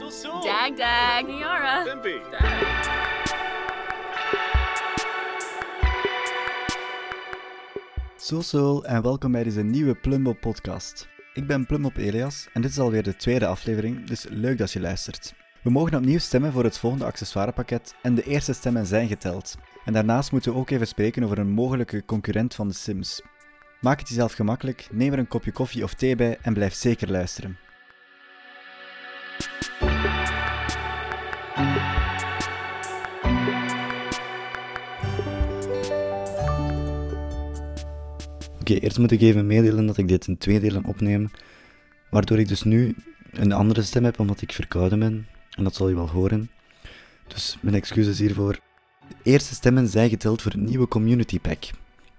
Sul Sul. Dag Dag, Niara. Bimpy. Zo zo en welkom bij deze nieuwe Plumbop podcast. Ik ben Plumbop Elias en dit is alweer de tweede aflevering, dus leuk dat je luistert. We mogen opnieuw stemmen voor het volgende accessoirepakket en de eerste stemmen zijn geteld. En daarnaast moeten we ook even spreken over een mogelijke concurrent van de Sims. Maak het jezelf gemakkelijk, neem er een kopje koffie of thee bij en blijf zeker luisteren. Oké, eerst moet ik meedelen dat ik dit in twee delen opneem, waardoor ik dus nu een andere stem heb omdat ik verkouden ben, en dat zal je wel horen. Dus mijn excuses hiervoor. De eerste stemmen zijn geteld voor het nieuwe Community Pack.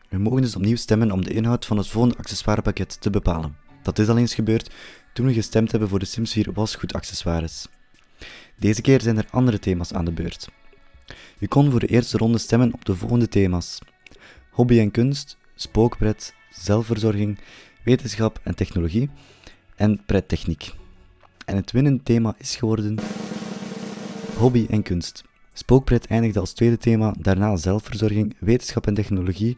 We mogen dus opnieuw stemmen om de inhoud van het volgende accessoirepakket te bepalen. Dat is al eens gebeurd toen we gestemd hebben voor de Sims 4 wasgoed accessoires. Deze keer zijn er andere thema's aan de beurt. Je kon voor de eerste ronde stemmen op de volgende thema's: hobby en kunst, spookpret, zelfverzorging, wetenschap en technologie en prettechniek. En het winnende thema is geworden hobby en kunst. Spookpret eindigde als tweede thema, daarna zelfverzorging, wetenschap en technologie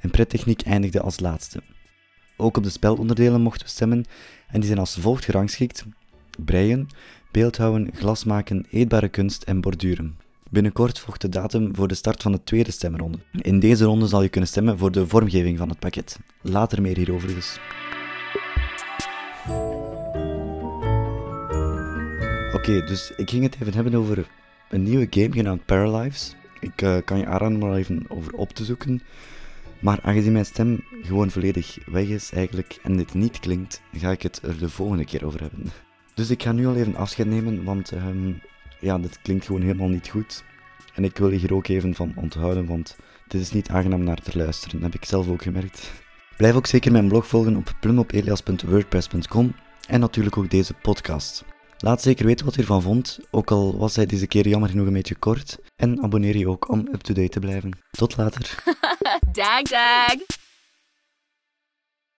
en prettechniek eindigde als laatste. Ook op de spelonderdelen mochten we stemmen en die zijn als volgt gerangschikt: breien, beeldhouden, glasmaken, eetbare kunst en borduren. Binnenkort volgt de datum voor de start van de tweede stemronde. In deze ronde zal je kunnen stemmen voor de vormgeving van het pakket. Later meer hierover dus. Oké, dus ik ging het even hebben over een nieuwe game genaamd Paralives. Ik eh, kan je aanraden om er even over op te zoeken. Maar aangezien mijn stem gewoon volledig weg is eigenlijk en dit niet klinkt, ga ik het er de volgende keer over hebben. Dus ik ga nu al even afscheid nemen, want ehm, ja, dit klinkt gewoon helemaal niet goed. En ik wil je hier ook even van onthouden, want dit is niet aangenaam naar te luisteren, dat heb ik zelf ook gemerkt. Blijf ook zeker mijn blog volgen op plumopelias.wordpress.com en natuurlijk ook deze podcast. Laat zeker weten wat je ervan vond, ook al was hij deze keer jammer genoeg een beetje kort. En abonneer je ook om up-to-date te blijven. Tot later. Dag Dag.